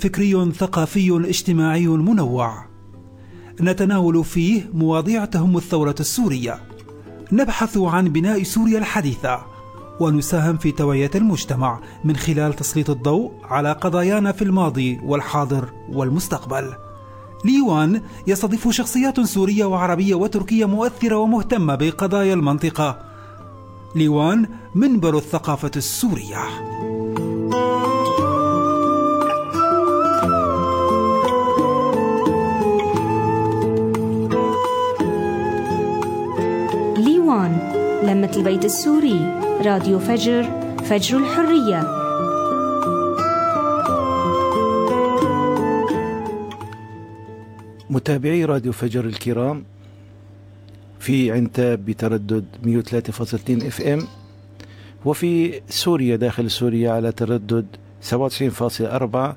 فكري ثقافي اجتماعي منوع. نتناول فيه مواضيع تهم الثورة السورية. نبحث عن بناء سوريا الحديثة. ونساهم في توعية المجتمع من خلال تسليط الضوء على قضايانا في الماضي والحاضر والمستقبل. ليوان يستضيف شخصيات سورية وعربية وتركية مؤثرة ومهتمة بقضايا المنطقة. ليوان منبر الثقافة السورية. لمة البيت السوري راديو فجر فجر الحرية. متابعي راديو فجر الكرام في عنتاب بتردد 103.2 FM وفي سوريا داخل سوريا على تردد 97.4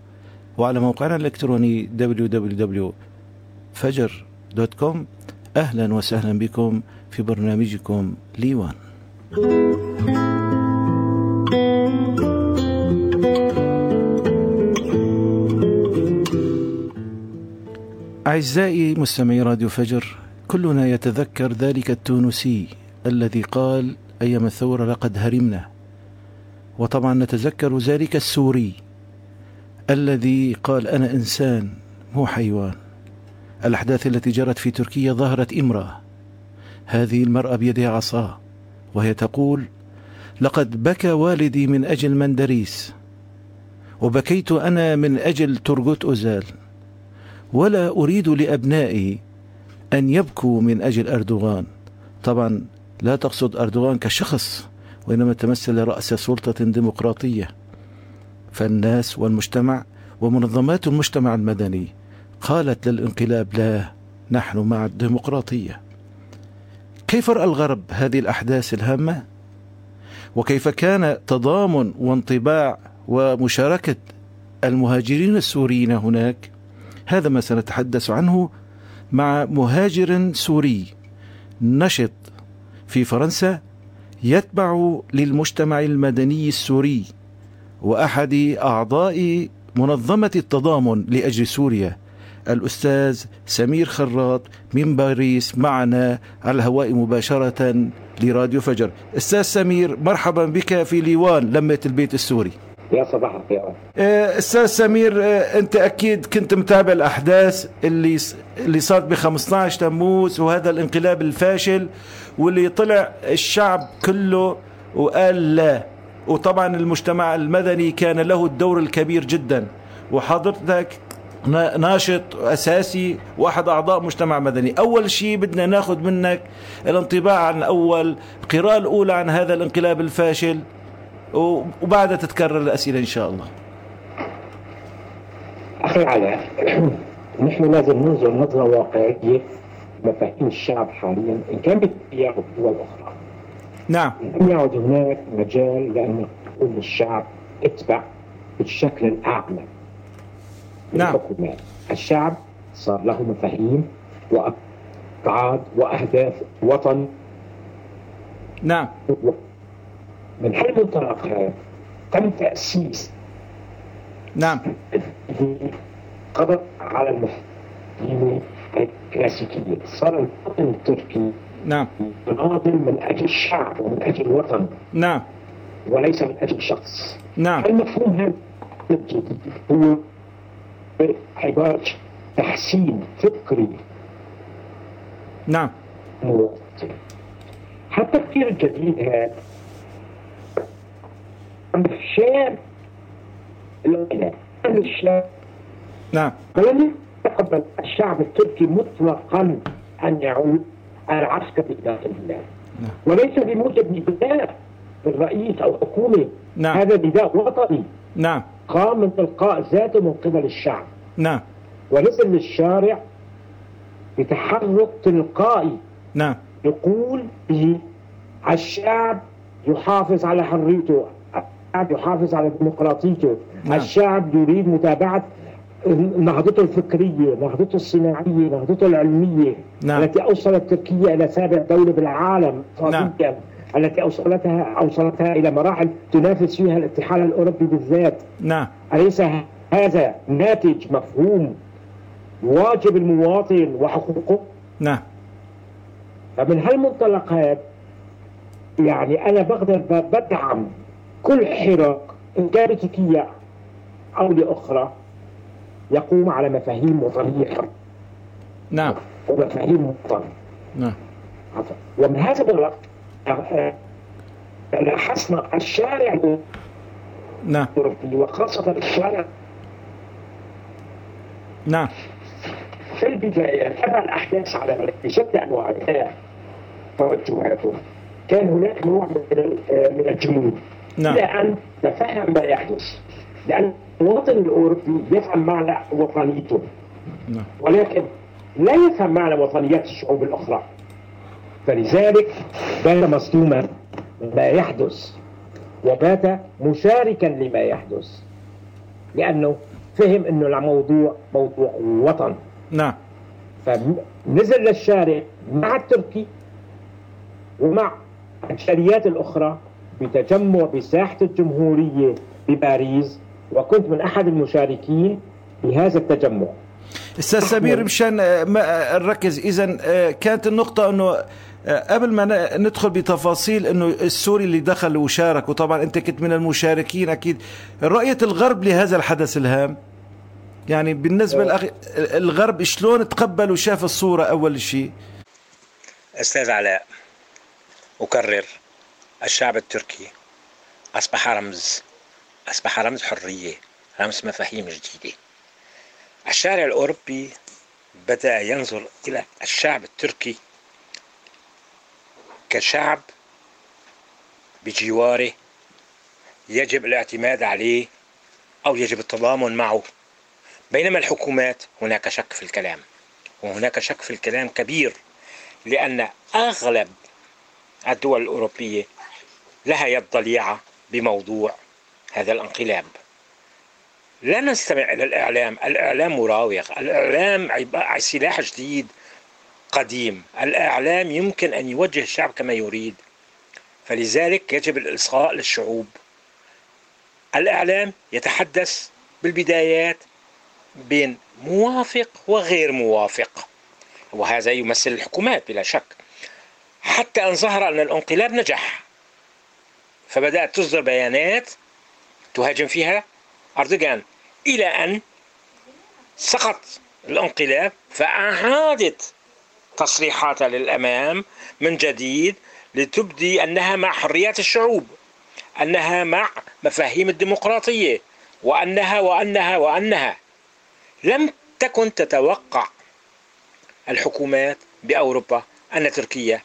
وعلى موقعنا الإلكتروني www.fajr.com أهلا وسهلا بكم. في برنامجكم ليوان. أعزائي مستمعي راديو فجر كلنا يتذكر ذلك التونسي الذي قال أيام الثورة لقد هرمنا. وطبعا نتذكر ذلك السوري الذي قال أنا إنسان مو حيوان. الأحداث التي جرت في تركيا ظهرت إمرأة. هذه المرأة بيدها عصا وهي تقول لقد بكى والدي من أجل مندريس وبكيت أنا من أجل ترغوت أوزال ولا أريد لأبنائي أن يبكوا من أجل أردوغان. طبعا لا تقصد أردوغان كشخص وإنما تمثل رأس سلطة ديمقراطية. فالناس والمجتمع ومنظمات المجتمع المدني قالت للانقلاب لا نحن مع الديمقراطية. كيف رأى الغرب هذه الأحداث الهامة؟ وكيف كان تضامن وانطباع ومشاركة المهاجرين السوريين هناك؟ هذا ما سنتحدث عنه مع مهاجر سوري نشط في فرنسا يتبع للمجتمع المدني السوري وأحد أعضاء منظمة التضامن لأجل سوريا الأستاذ سمير خراط من باريس معنا على الهواء مباشرة لراديو فجر. أستاذ سمير مرحبا بك في ليوان لمة البيت السوري. يا صباح الخير. آه، أستاذ سمير آه، أنت أكيد كنت متابع الأحداث اللي اللي صارت ب 15 تموز وهذا الانقلاب الفاشل واللي طلع الشعب كله وقال لا. وطبعا المجتمع المدني كان له الدور الكبير جدا. وحضرتك ناشط أساسي واحد أعضاء مجتمع مدني. أول شيء بدنا ناخذ منك الانطباع عن اول القراءة الأولى عن هذا الانقلاب الفاشل وبعدها تتكرر الأسئلة إن شاء الله. أخي علاء نحن لازم ننظر نظرة واقعية مفاهيم الشعب حاليا إن كان بتركيا أو دول أخرى. نعم. لم يعد هناك مجال لأن نقول للشعب اتبع بالشكل الاعلى نعم. الشعب صار له مفاهيم وأبعاد وأهداف وطن. نعم. من هالمنطلق هذا تم تأسيس نعم. قضى على المفاهيم الكلاسيكية صار الوطن التركي نعم. مناضل من أجل الشعب ومن أجل الوطن. نعم. وليس من أجل شخص. نعم. المفهوم هذا الجديد هو عبارة تحسين فكري. نعم. مواطن هالتفكير الجديد هذا. الشاب نعم. ولم يتقبل الشعب التركي مطلقا أن يعود العسكري داخل البلاد نعم. وليس بموجب نداء الرئيس أو الحكومة نعم. هذا نداء وطني. نعم. قام من تلقاء ذاته من قبل الشعب نعم. ونزل للشارع بتحرك تلقائي. نعم. يقول به الشعب يحافظ على حريته الشعب يحافظ على ديمقراطيته. نعم. الشعب يريد متابعة نهضته الفكرية نهضته الصناعية نهضته العلمية. نعم. التي أوصلت تركيا إلى سابع دولة بالعالم اقتصاديا التي أوصلتها أوصلتها إلى مراحل تنافس فيها الاتحاد الأوروبي بالذات. نعم. أليس هذا ناتج مفهوم واجب المواطن وحقوقه؟ نعم. فمن هالمنطلقات يعني أنا بقدر بدعم كل حراك إن كانت تركيا أو لأخرى يقوم على مفاهيم وطنية نعم. ومفاهيم وطن نعم. ومن هذا المنطلق آه، لاحظنا الشارع نعم. وخاصة الشارع نعم. في البداية تبع الأحداث على بشتى أنواعها توجهاته كان هناك نوع من من الجمود نعم. إلى أن تفهم ما يحدث. لأن المواطن الأوروبي يفهم معنى وطنيته. نعم. ولكن لا يفهم معنى وطنيات الشعوب الأخرى. فلذلك بات مصدوما ما يحدث وبات مشاركا لما يحدث. لأنه فهم أنه الموضوع موضوع وطن. نعم. فنزل للشارع مع التركي ومع الجاليات الأخرى بتجمع بساحة الجمهورية بباريس وكنت من أحد المشاركين في هذا التجمع. أستاذ سمير مشان آه، ما آه، نركز. اذا آه، كانت النقطة إنه قبل ما ندخل بتفاصيل إنه السوري اللي دخل وشارك وطبعا أنت كنت من المشاركين أكيد رؤية الغرب لهذا الحدث الهام؟ يعني بالنسبة لأخي الغرب شلون تقبل وشاف الصورة أول شيء؟ أستاذ علاء أكرر الشعب التركي أصبح رمز أصبح رمز حرية رمز مفاهيم جديدة. الشارع الأوروبي بدأ ينظر إلى الشعب التركي كشعب بجواره يجب الاعتماد عليه أو يجب التضامن معه. بينما الحكومات هناك شك في الكلام وهناك شك في الكلام كبير لأن أغلب الدول الأوروبية لها يد ضليعة بموضوع هذا الانقلاب. لا نستمع إلى الإعلام. الإعلام مراوغ. الإعلام سلاح جديد قديم. الإعلام يمكن أن يوجه الشعب كما يريد. فلذلك يجب الإصغاء للشعوب. الإعلام يتحدث بالبدايات بين موافق وغير موافق. وهذا يمثل الحكومات بلا شك. حتى أن ظهر أن الانقلاب نجح. فبدأت تصدر بيانات تهاجم فيها أردوغان. إلى أن سقط الانقلاب فأعادت تصريحاتها للأمام من جديد لتبدي أنها مع حريات الشعوب أنها مع مفاهيم الديمقراطية وأنها وأنها وأنها. لم تكن تتوقع الحكومات بأوروبا أن تركيا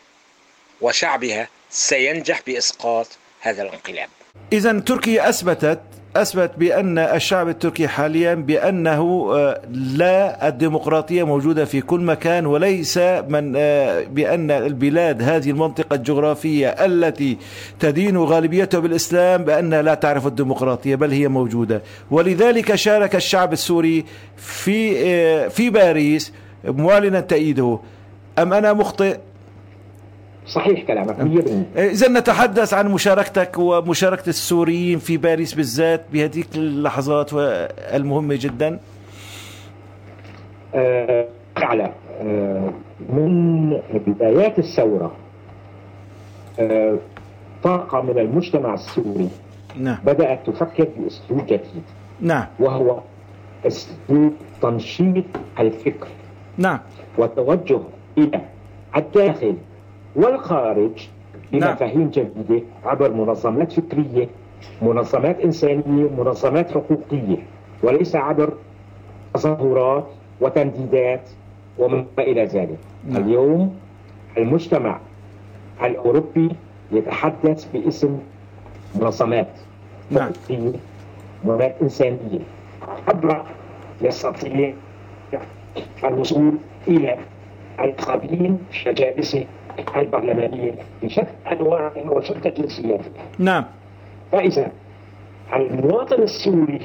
وشعبها سينجح بإسقاط هذا الانقلاب. اذا تركيا أثبتت أثبت بأن الشعب التركي حاليا بأنه آه، لا الديمقراطية موجودة في كل مكان وليس من آه، بأن البلاد هذه المنطقة الجغرافية التي تدين غالبيتها بالإسلام بانها لا تعرف الديمقراطية بل هي موجودة. ولذلك شارك الشعب السوري في آه، في باريس معلنا تأييده. أم أنا مخطئ؟ صحيح كلامك 100% إذا نتحدث عن مشاركتك ومشاركة السوريين في باريس بالذات بهذيك اللحظات المهمة جدا. آه، على آه، من بدايات الثورة آه، طاقة من المجتمع السوري نعم. بدأت تفكر بأسلوب جديد. نعم. وهو أسلوب تنشيط الفكر. نعم. والتوجه إلى الداخل والخارج نعم. بمفاهيم جديدة عبر منظمات فكرية منظمات إنسانية منظمات حقوقية وليس عبر تظاهرات وتنديدات وما إلى ذلك نعم. اليوم المجتمع الأوروبي يتحدث باسم منظمات نعم. منظمات إنسانية عبر يستطيع الوصول إلى القابلين في مجالسه البرلمانية بشتى أنواع وشتى جنسيات. نعم. فإذا المواطن السوري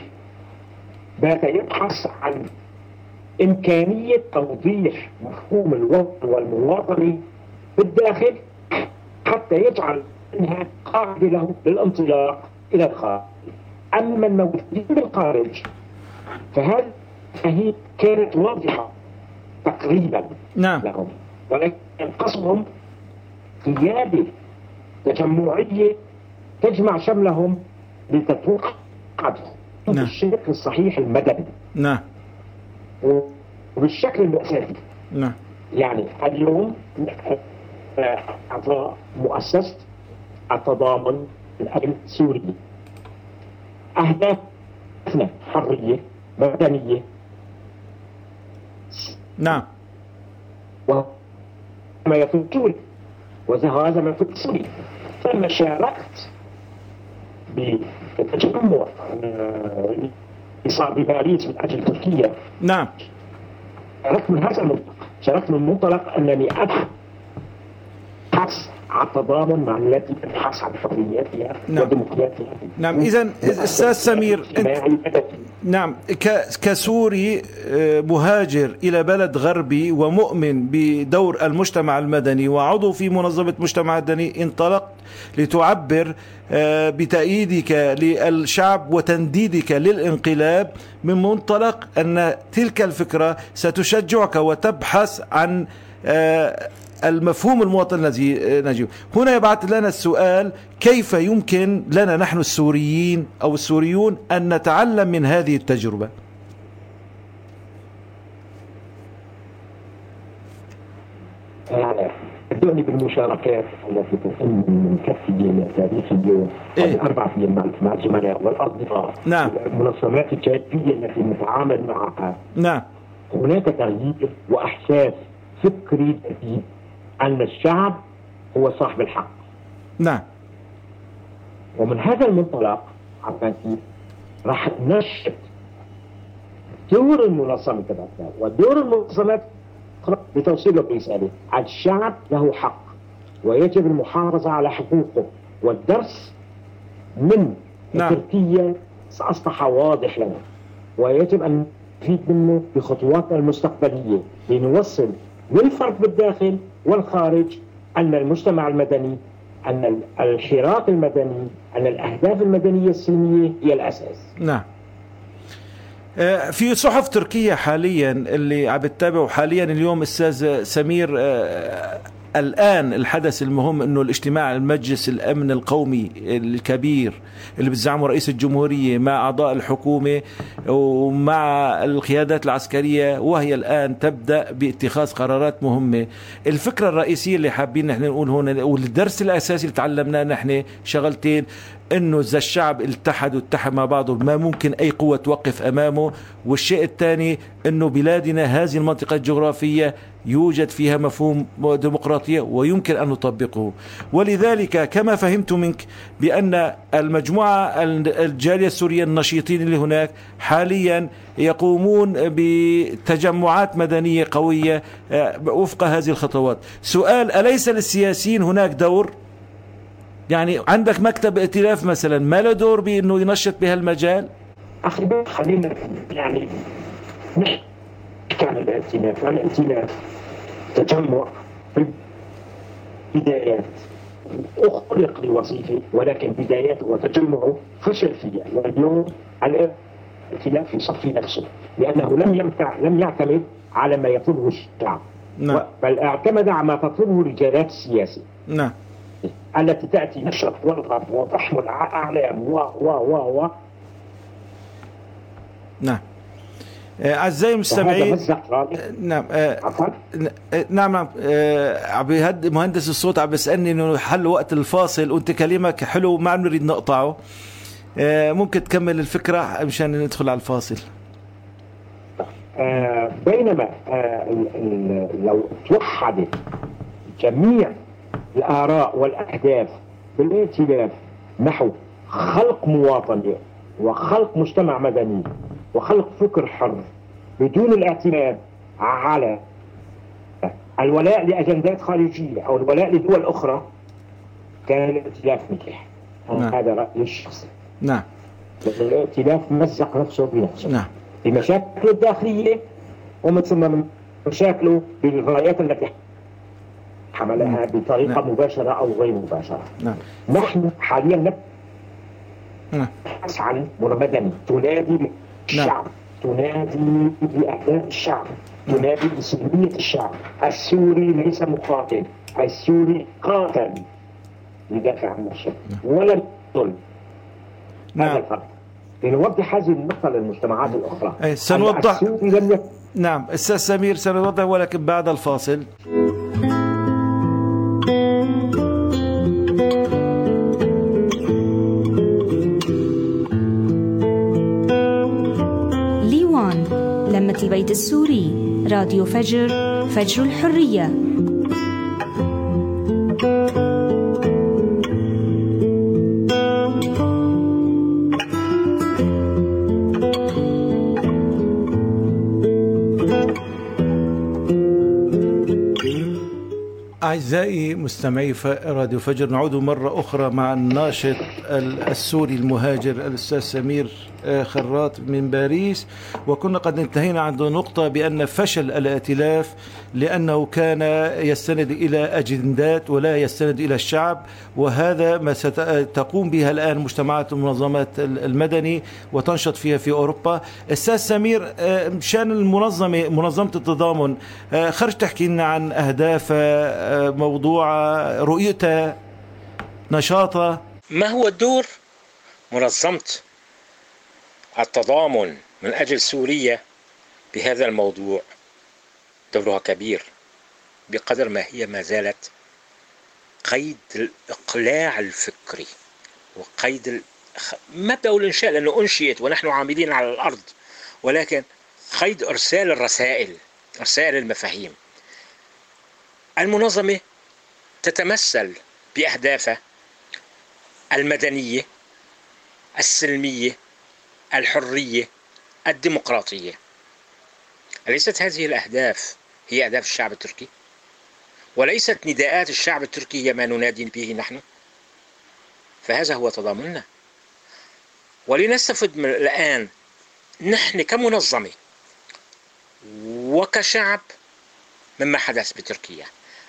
بات يبحث عن إمكانية توضيح مفهوم الوطن والمواطنة بالداخل حتى يجعل انها قاعدة له للانطلاق إلى الخارج. أما الموجودين بالخارج فهذه هي كانت واضحة تقريبا نعم. لهم ولكن قصدهم قياده تجمعية تجمع شملهم لتتوقع نعم. بالشكل الصحيح المدني. نعم. وبالشكل الاساسي نعم. يعني اليوم اعطى مؤسسة التضامن الأمن السوري. أهدافنا حرية مدنية. نعم. وما يفوت سوري وهذا ما يفوت سوري ثم شاركت بالتجمع آه، صار بباريس من أجل تركيا. نعم. شاركت من هذا المنطلق. شاركت من منطلق أنني أبحث عن التضامن مع التي تبحث عن حريتها نعم. وديمقراطيتها نعم إذن أستاذ سمير انت. نعم ك- كسوري آه، مهاجر إلى بلد غربي ومؤمن بدور المجتمع المدني وعضو في منظمة مجتمع مدني انطلقت لتعبر آه، بتأييدك للشعب وتنديدك للانقلاب من منطلق أن تلك الفكرة ستشجعك وتبحث عن آه، المفهوم المواطن الذي نجيب. هنا يبعث لنا السؤال كيف يمكن لنا نحن السوريين أو السوريون أن نتعلم من هذه التجربة؟ بدوني بالمشاركات التي تتم كثية تاريخية إيه. أربع مع مع الزملاء والأصدقاء. نعم. المنظمات الجادية التي نتعامل معها. نعم. هناك تغيير وإحساس فكري جديد. أن الشعب هو صاحب الحق. نعم. ومن هذا المنطلق راح نشط دور المنظمة تبعتنا ودور المنظمات بتوصيل الرسالة الشعب له حق ويجب المحافظة على حقوقه. والدرس من نعم. تركيا أصبح واضح لنا. ويجب أن نستفيد منه بخطواتنا المستقبلية. لنوصل للفرد بالداخل والخارج أن المجتمع المدني أن ال- الحراك المدني أن الأهداف المدنية السلمية هي الأساس. نعم. آه، في صحف تركية حاليا اللي عم حاليا اليوم أستاذ سمير الآن الحدث المهم أنه الاجتماع المجلس الأمن القومي الكبير اللي بتزعمه رئيس الجمهورية مع أعضاء الحكومة ومع القيادات العسكرية وهي الآن تبدأ باتخاذ قرارات مهمة. الفكرة الرئيسية اللي حابين نحن نقول هون والدرس الأساسي اللي تعلمناه نحن شغلتين إنه إذا الشعب التحد واتحد مع بعضه ما ممكن أي قوة توقف أمامه. والشيء الثاني إنه بلادنا هذه المنطقة الجغرافية يوجد فيها مفهوم ديمقراطية ويمكن أن نطبقه. ولذلك كما فهمت منك بأن المجموعة الجالية السورية النشيطين اللي هناك حاليا يقومون بتجمعات مدنية قوية آه، وفق هذه الخطوات. سؤال أليس للسياسيين هناك دور؟ يعني عندك مكتب ائتلاف مثلا ما له دور بإنه ينشط بهالمجال؟ بيه خلينا يعني نحكي عن الائتلاف. الائتلاف تجمع في البدايات أخلق لوظيفة ولكن بداياته وتجمعه فشل فيها واليوم الائتلاف يصفي نفسه لأنه لم يمتع لم يعتمد على ما يطلبه الشعب. نعم. بل اعتمد على ما تطلبه الرجالات السياسية. نعم. التي تأتي نشرة والغرب وتحمل أعلام و و و و. نعم. آه، أعزائي وهذا المستمعين رابع نعم آه، آه، نعم نعم. آه، عم بيهد مهندس الصوت عم بيسالني إنه حل وقت الفاصل وانت كلامك حلو ما عم نريد نقطعه. آه، ممكن تكمل الفكرة مشان ندخل على الفاصل. آه بينما آه لو توحدت جميع الآراء والأهداف بالائتلاف نحو خلق مواطنة وخلق مجتمع مدني وخلق فكر حر بدون الاعتماد على الولاء لأجندات خارجية أو الولاء لدول أخرى كان الائتلاف نجح نعم. هذا رأيي الشخصي. نعم. الائتلاف مزق نفسه بنفسه. نعم. بمشاكله الداخلية ومن ثم مشاكله بالغايات التي حملها بطريقة نعم. مباشرة أو غير مباشرة. نعم. نحن حاليا نعم. نبحث عن مدني تنادي الشعب. تنادي بأهداف الشعب. تنادي بسلمية الشعب. السوري ليس مقاتل. السوري قاتل. يدافع عن نفسه ولا الظلم هذا نعم. الفرق. لنوضح هذه النقطة للمجتمعات الأخرى. أي، سنوضح. لم نعم. أستاذ سمير سنوضح ولكن بعد الفاصل. لمة البيت السوري راديو فجر فجر الحرية. أعزائي مستمعي راديو فجر نعود مرة أخرى مع الناشط ال- السوري المهاجر الأستاذ سمير خراط من باريس. وكنا قد انتهينا عند نقطة بأن فشل الائتلاف لأنه كان يستند إلى أجندات ولا يستند إلى الشعب وهذا ما ستقوم بها الآن مجتمعات المنظمات ال- المدني وتنشط فيها في أوروبا. أستاذ سمير آه، مشان المنظمة منظمة التضامن آه، خرج تحكي لنا عن أهدافها آه، موضوعها رؤيتها نشاطها ما هو الدور؟ منظمة. التضامن من أجل سوريا بهذا الموضوع دورها كبير بقدر ما هي ما زالت قيد الإقلاع الفكري وقيد ما بدي أقول إنشاء لأنه أنشئت ونحن عاملين على الأرض ولكن قيد إرسال الرسائل إرسال المفاهيم. المنظمة تتمثل بأهدافها المدنية السلمية الحرية الديمقراطية أليست هذه الأهداف هي أهداف الشعب التركي؟ وليست نداءات الشعب التركي هي ما ننادي به نحن؟ فهذا هو تضامننا ولنستفد من الآن نحن كمنظمة وكشعب مما حدث بتركيا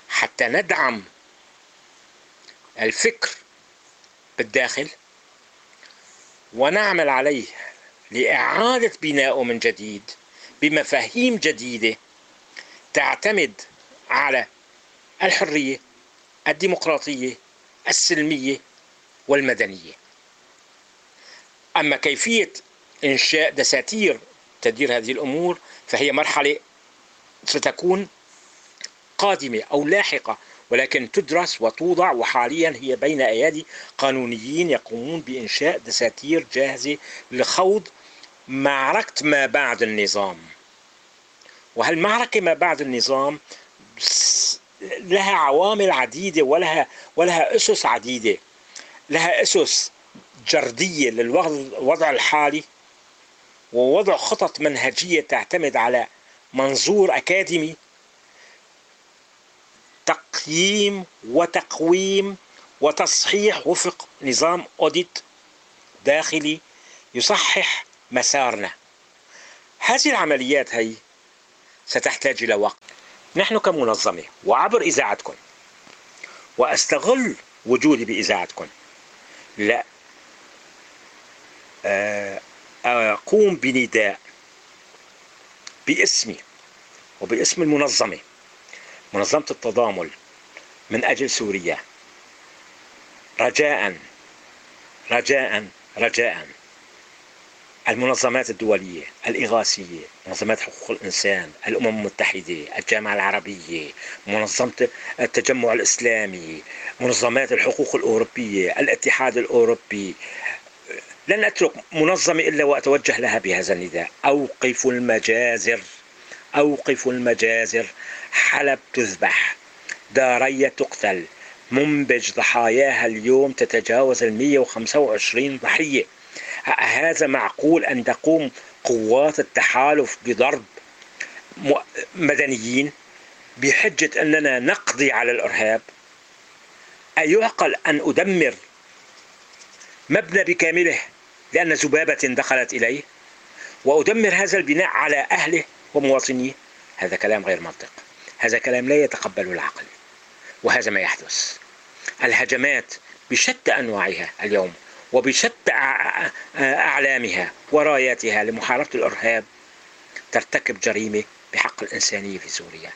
حتى ندعم الفكر بالداخل ونعمل عليه لإعادة بنائه من جديد بمفاهيم جديدة تعتمد على الحرية الديمقراطية السلمية والمدنية. أما كيفية إنشاء دساتير تدير هذه الأمور فهي مرحلة ستكون قادمة أو لاحقة ولكن تدرس وتوضع وحاليا هي بين أيادي قانونيين يقومون بإنشاء دساتير جاهزة لخوض معركة ما بعد النظام. وهالمعركة ما بعد النظام لها عوامل عديدة ولها ولها أسس عديدة؟ لها أسس جردية للوضع الحالي ووضع خطط منهجية تعتمد على منظور أكاديمي تقييم وتقويم وتصحيح وفق نظام اوديت داخلي يصحح مسارنا. هذه العمليات هي ستحتاج إلى وقت. نحن كمنظمة وعبر إذاعتكم وأستغل وجودي بإذاعتكم لا آه، أقوم بنداء باسمي وباسم المنظمة. منظمة التضامن من أجل سوريا. رجاء رجاء رجاء. المنظمات الدولية الإغاثية منظمات حقوق الإنسان الأمم المتحدة الجامعة العربية منظمة التجمع الإسلامي منظمات الحقوق الأوروبية الاتحاد الأوروبي. لن أترك منظمة إلا وأتوجه لها بهذا النداء. أوقفوا المجازر. أوقفوا المجازر حلب تذبح دارية تقتل. منبج ضحاياها اليوم تتجاوز ال 125 ضحية. هذا معقول أن تقوم قوات التحالف بضرب مدنيين بحجة أننا نقضي على الإرهاب؟ أيعقل أن أدمر مبنى بكامله لأن ذبابة دخلت إليه؟ وأدمر هذا البناء على أهله ومواطنيه. هذا كلام غير منطق. هذا كلام لا يتقبله العقل. وهذا ما يحدث. الهجمات بشتى أنواعها اليوم وبشتى أعلامها وراياتها لمحاربة الإرهاب ترتكب جريمة بحق الإنسانية في سوريا.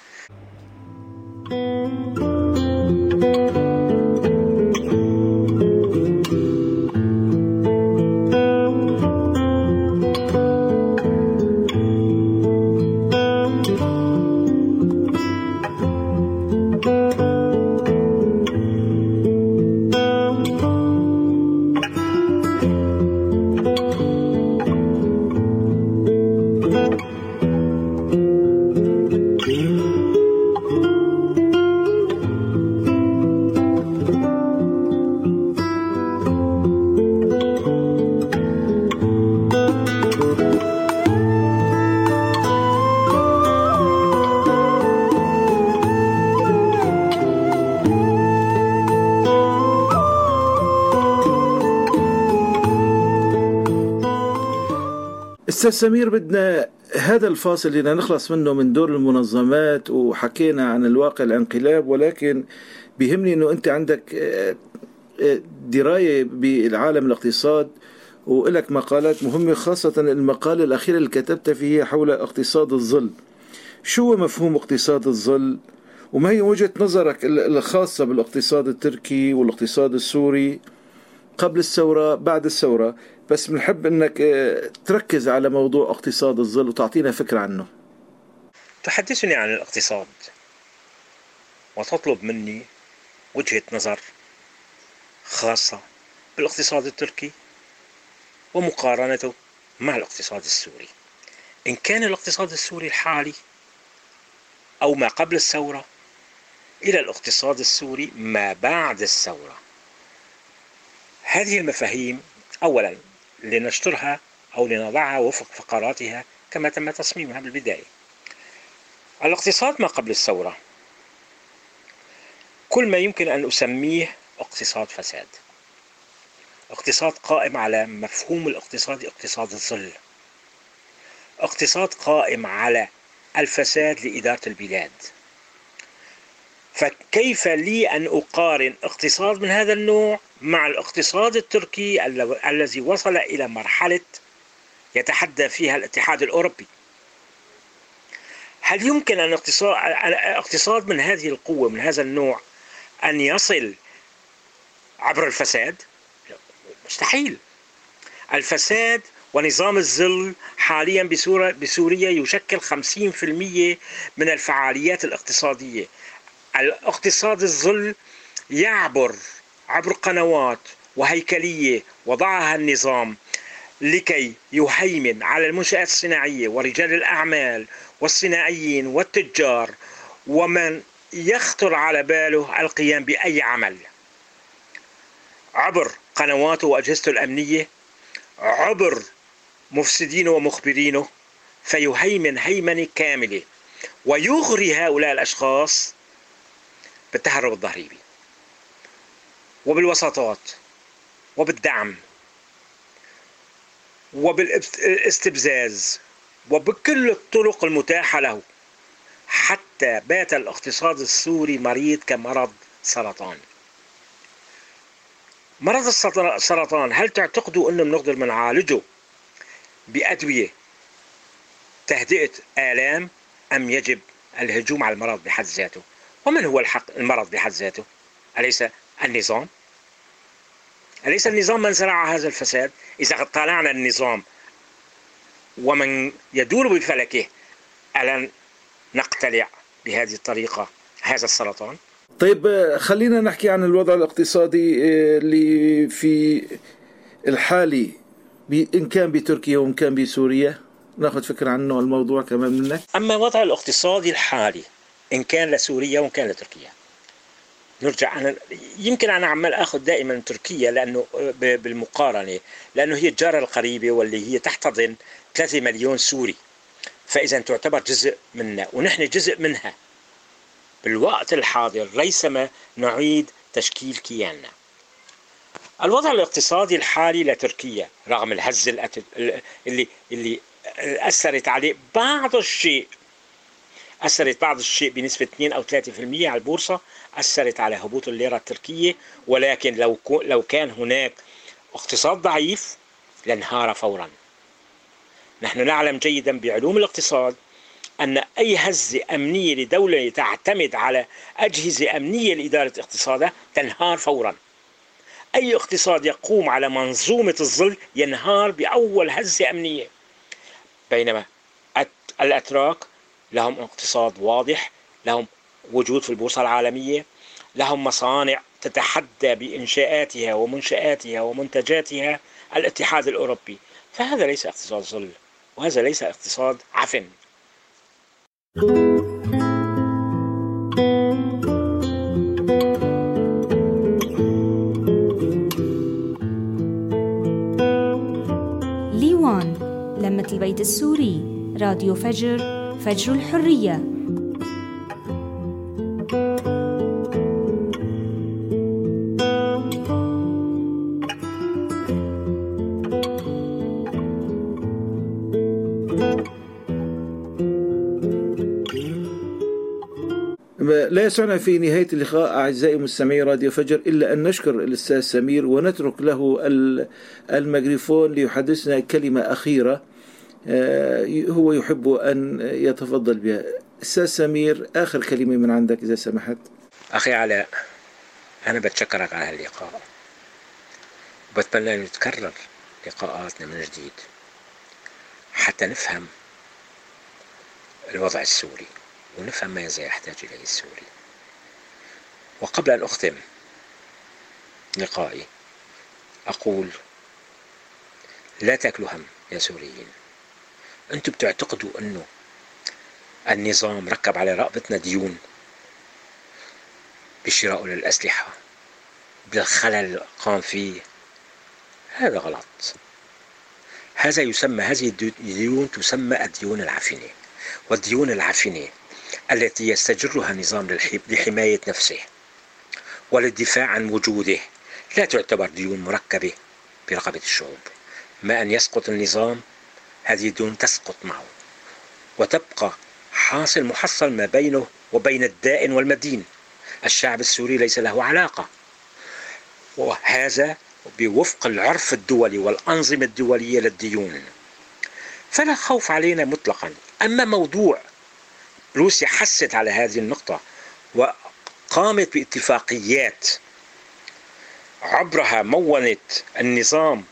أستاذ سمير بدنا هذا الفاصل اللي نخلص منه من دور المنظمات وحكينا عن الواقع الانقلاب ولكن بيهمني إنه أنت عندك آه، آه، دراية بالعالم الاقتصاد ولك مقالات مهمة خاصة المقالة الأخيرة اللي كتبتها فيها حول اقتصاد الظل. شو هو مفهوم اقتصاد الظل؟ وما هي وجهة نظرك الخاصة بالاقتصاد التركي والاقتصاد السوري؟ قبل الثورة بعد الثورة. بس بنحب إنك آه، تركز على موضوع اقتصاد الظل وتعطينا فكرة عنه. تحدثني عن الاقتصاد وتطلب مني وجهة نظر خاصة بالاقتصاد التركي ومقارنته مع الاقتصاد السوري. إن كان الاقتصاد السوري الحالي أو ما قبل الثورة إلى الاقتصاد السوري ما بعد الثورة. هذه المفاهيم اولا لنشطرها أو لنضعها وفق فقراتها كما تم تصميمها بالبداية. الاقتصاد ما قبل الثورة؟ كل ما يمكن أن أسميه اقتصاد فساد. اقتصاد قائم على مفهوم الاقتصاد اقتصاد الظل. اقتصاد قائم على الفساد لإدارة البلاد. فكيف لي أن أقارن اقتصاد من هذا النوع مع الاقتصاد التركي الذي وصل إلى مرحلة يتحدى فيها الاتحاد الأوروبي؟ هل يمكن أن اقتصاد من هذه القوة من هذا النوع أن يصل عبر الفساد؟ مستحيل. الفساد ونظام الظل حاليا بسوريا يشكل 50% من الفعاليات الاقتصادية. الاقتصاد الظل يعبر عبر قنوات وهيكلية وضعها النظام لكي يهيمن على المنشآت الصناعية ورجال الأعمال والصناعيين والتجار ومن يخطر على باله القيام بأي عمل. عبر قنواته وأجهزته الأمنية عبر مفسدينه ومخبرينه فيهيمن هيمنة كاملة ويغري هؤلاء الأشخاص بالتهرب الضريبي وبالوساطات وبالدعم وبالاستبزاز وبكل الطرق المتاحة له حتى بات الاقتصاد السوري مريض كمرض سرطان. مرض السرطان هل تعتقدوا أنه بنقدر نعالجه بأدوية تهدئة آلام أم يجب الهجوم على المرض بحد ذاته؟ ومن هو الحق المرض بحد ذاته؟ أليس النظام؟ أليس النظام من زرع هذا الفساد؟ إذا طالعنا النظام ومن يدور بفلكه ألن نقتلع بهذه الطريقة هذا السرطان؟ طيب خلينا نحكي عن الوضع الاقتصادي آه، اللي في الحالي إن كان بتركيا وإن كان بسوريا. ناخذ فكرة عنه الموضوع كمان منك. أما الوضع الاقتصادي الحالي إن كان لسوريا وإن كان لتركيا. نرجع أنا يمكن أنا عمال أخذ دائما تركيا لأنه بالمقارنة لأنه هي الجارة القريبة واللي هي تحتضن 3 مليون سوري. فإذا تعتبر جزء منا ونحن جزء منها. بالوقت الحاضر ريثما نعيد تشكيل كياننا. الوضع الاقتصادي الحالي لتركيا رغم الهزة اللي اللي أثرت عليه بعض الشيء أثرت بعض الشيء بنسبة 2 أو 3% على البورصة أثرت على هبوط الليرة التركية ولكن لو لو كان هناك اقتصاد ضعيف لانهار فورا. نحن نعلم جيدا بعلوم الاقتصاد أن أي هزة أمنية لدولة تعتمد على أجهزة أمنية لإدارة اقتصادها تنهار فورا. أي اقتصاد يقوم على منظومة الظل ينهار بأول هزة أمنية. بينما الأتراك لهم اقتصاد واضح لهم وجود في البورصة العالمية لهم مصانع تتحدى بإنشاءاتها ومنشآتها ومنتجاتها الاتحاد الأوروبي. فهذا ليس اقتصاد ظل وهذا ليس اقتصاد عفن. ليوان لمة البيت السوري راديو فجر. فجر الحرية. لا يسعنا في نهاية اللقاء أعزائي مستمعي راديو فجر إلا أن نشكر الأستاذ سمير ونترك له الميكروفون ليحدثنا كلمة أخيرة. هو يحب أن يتفضل بها. أستاذ سمير آخر كلمة من عندك إذا سمحت؟ أخي علاء أنا بتشكرك على هاللقاء. بتمنى أن يتكرر لقاءاتنا من جديد حتى نفهم الوضع السوري ونفهم ماذا يحتاج إليه السوري. وقبل أن أختم لقائي أقول لا تأكلوا هم يا سوريين. أنتم بتعتقدوا أنه النظام ركب على رقبتنا ديون بشراء للأسلحة بالخلل قام فيه؟ هذا غلط. هذا يسمى هذه الديون تسمى الديون العفنة والديون العفنة التي يستجرها النظام لحماية نفسه وللدفاع عن وجوده. لا تعتبر ديون مركبة برقبة الشعوب. ما أن يسقط النظام هذه الديون تسقط معه وتبقى حاصل محصل ما بينه وبين الدائن والمدين. الشعب السوري ليس له علاقة. وهذا بوفق العرف الدولي والأنظمة الدولية للديون. فلا خوف علينا مطلقا. أما موضوع روسيا حست على هذه النقطة وقامت باتفاقيات عبرها مونت النظام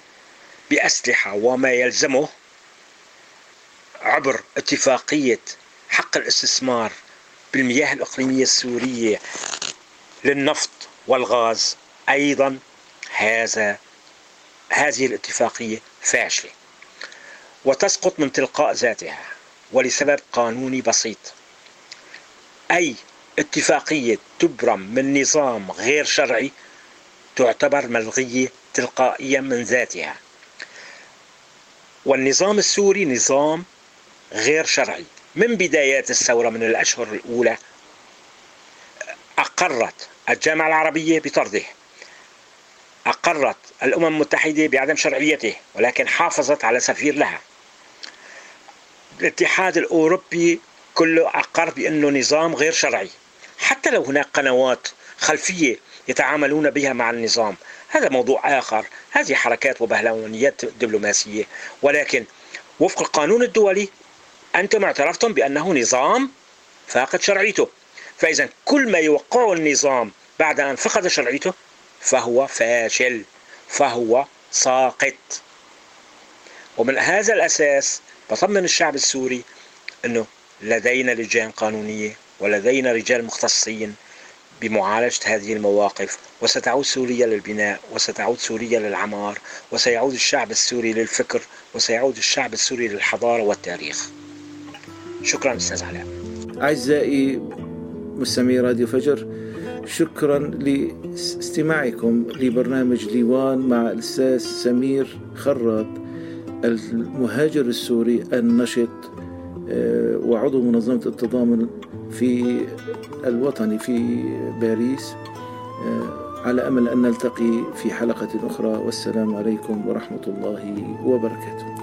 بأسلحة وما يلزمه عبر اتفاقية حق الاستثمار بالمياه الإقليمية السورية للنفط والغاز. أيضا هذا هذه الاتفاقية فاشلة وتسقط من تلقاء ذاتها ولسبب قانوني بسيط. أي اتفاقية تبرم من نظام غير شرعي تعتبر ملغية تلقائيا من ذاتها. والنظام السوري نظام غير شرعي. من بدايات الثورة من الأشهر الأولى أقرت الجامعة العربية بطرده. أقرت الأمم المتحدة بعدم شرعيته ولكن حافظت على سفير لها. الاتحاد الأوروبي كله أقر بأنه نظام غير شرعي. حتى لو هناك قنوات خلفية يتعاملون بها مع النظام هذا موضوع آخر. هذه حركات وبهلوانيات دبلوماسية. ولكن وفق القانون الدولي أنتم اعترفتم بأنه نظام فاقد شرعيته. فإذا كل ما يوقعه النظام بعد أن فقد شرعيته فهو فاشل فهو ساقط. ومن هذا الأساس بطمن الشعب السوري أنه لدينا لجان قانونية ولدينا رجال مختصين بمعالجة هذه المواقف. وستعود سوريا للبناء وستعود سوريا للعمار وسيعود الشعب السوري للفكر وسيعود الشعب السوري للحضارة والتاريخ. شكرا أستاذ علاء أعزائي مستمعي راديو فجر شكرا لاستماعكم لبرنامج ليوان مع الأستاذ سمير خراط المهاجر السوري النشط آه، وعضو منظمة التضامن في الوطني في باريس. آه، على أمل أن نلتقي في حلقة أخرى والسلام عليكم ورحمة الله وبركاته.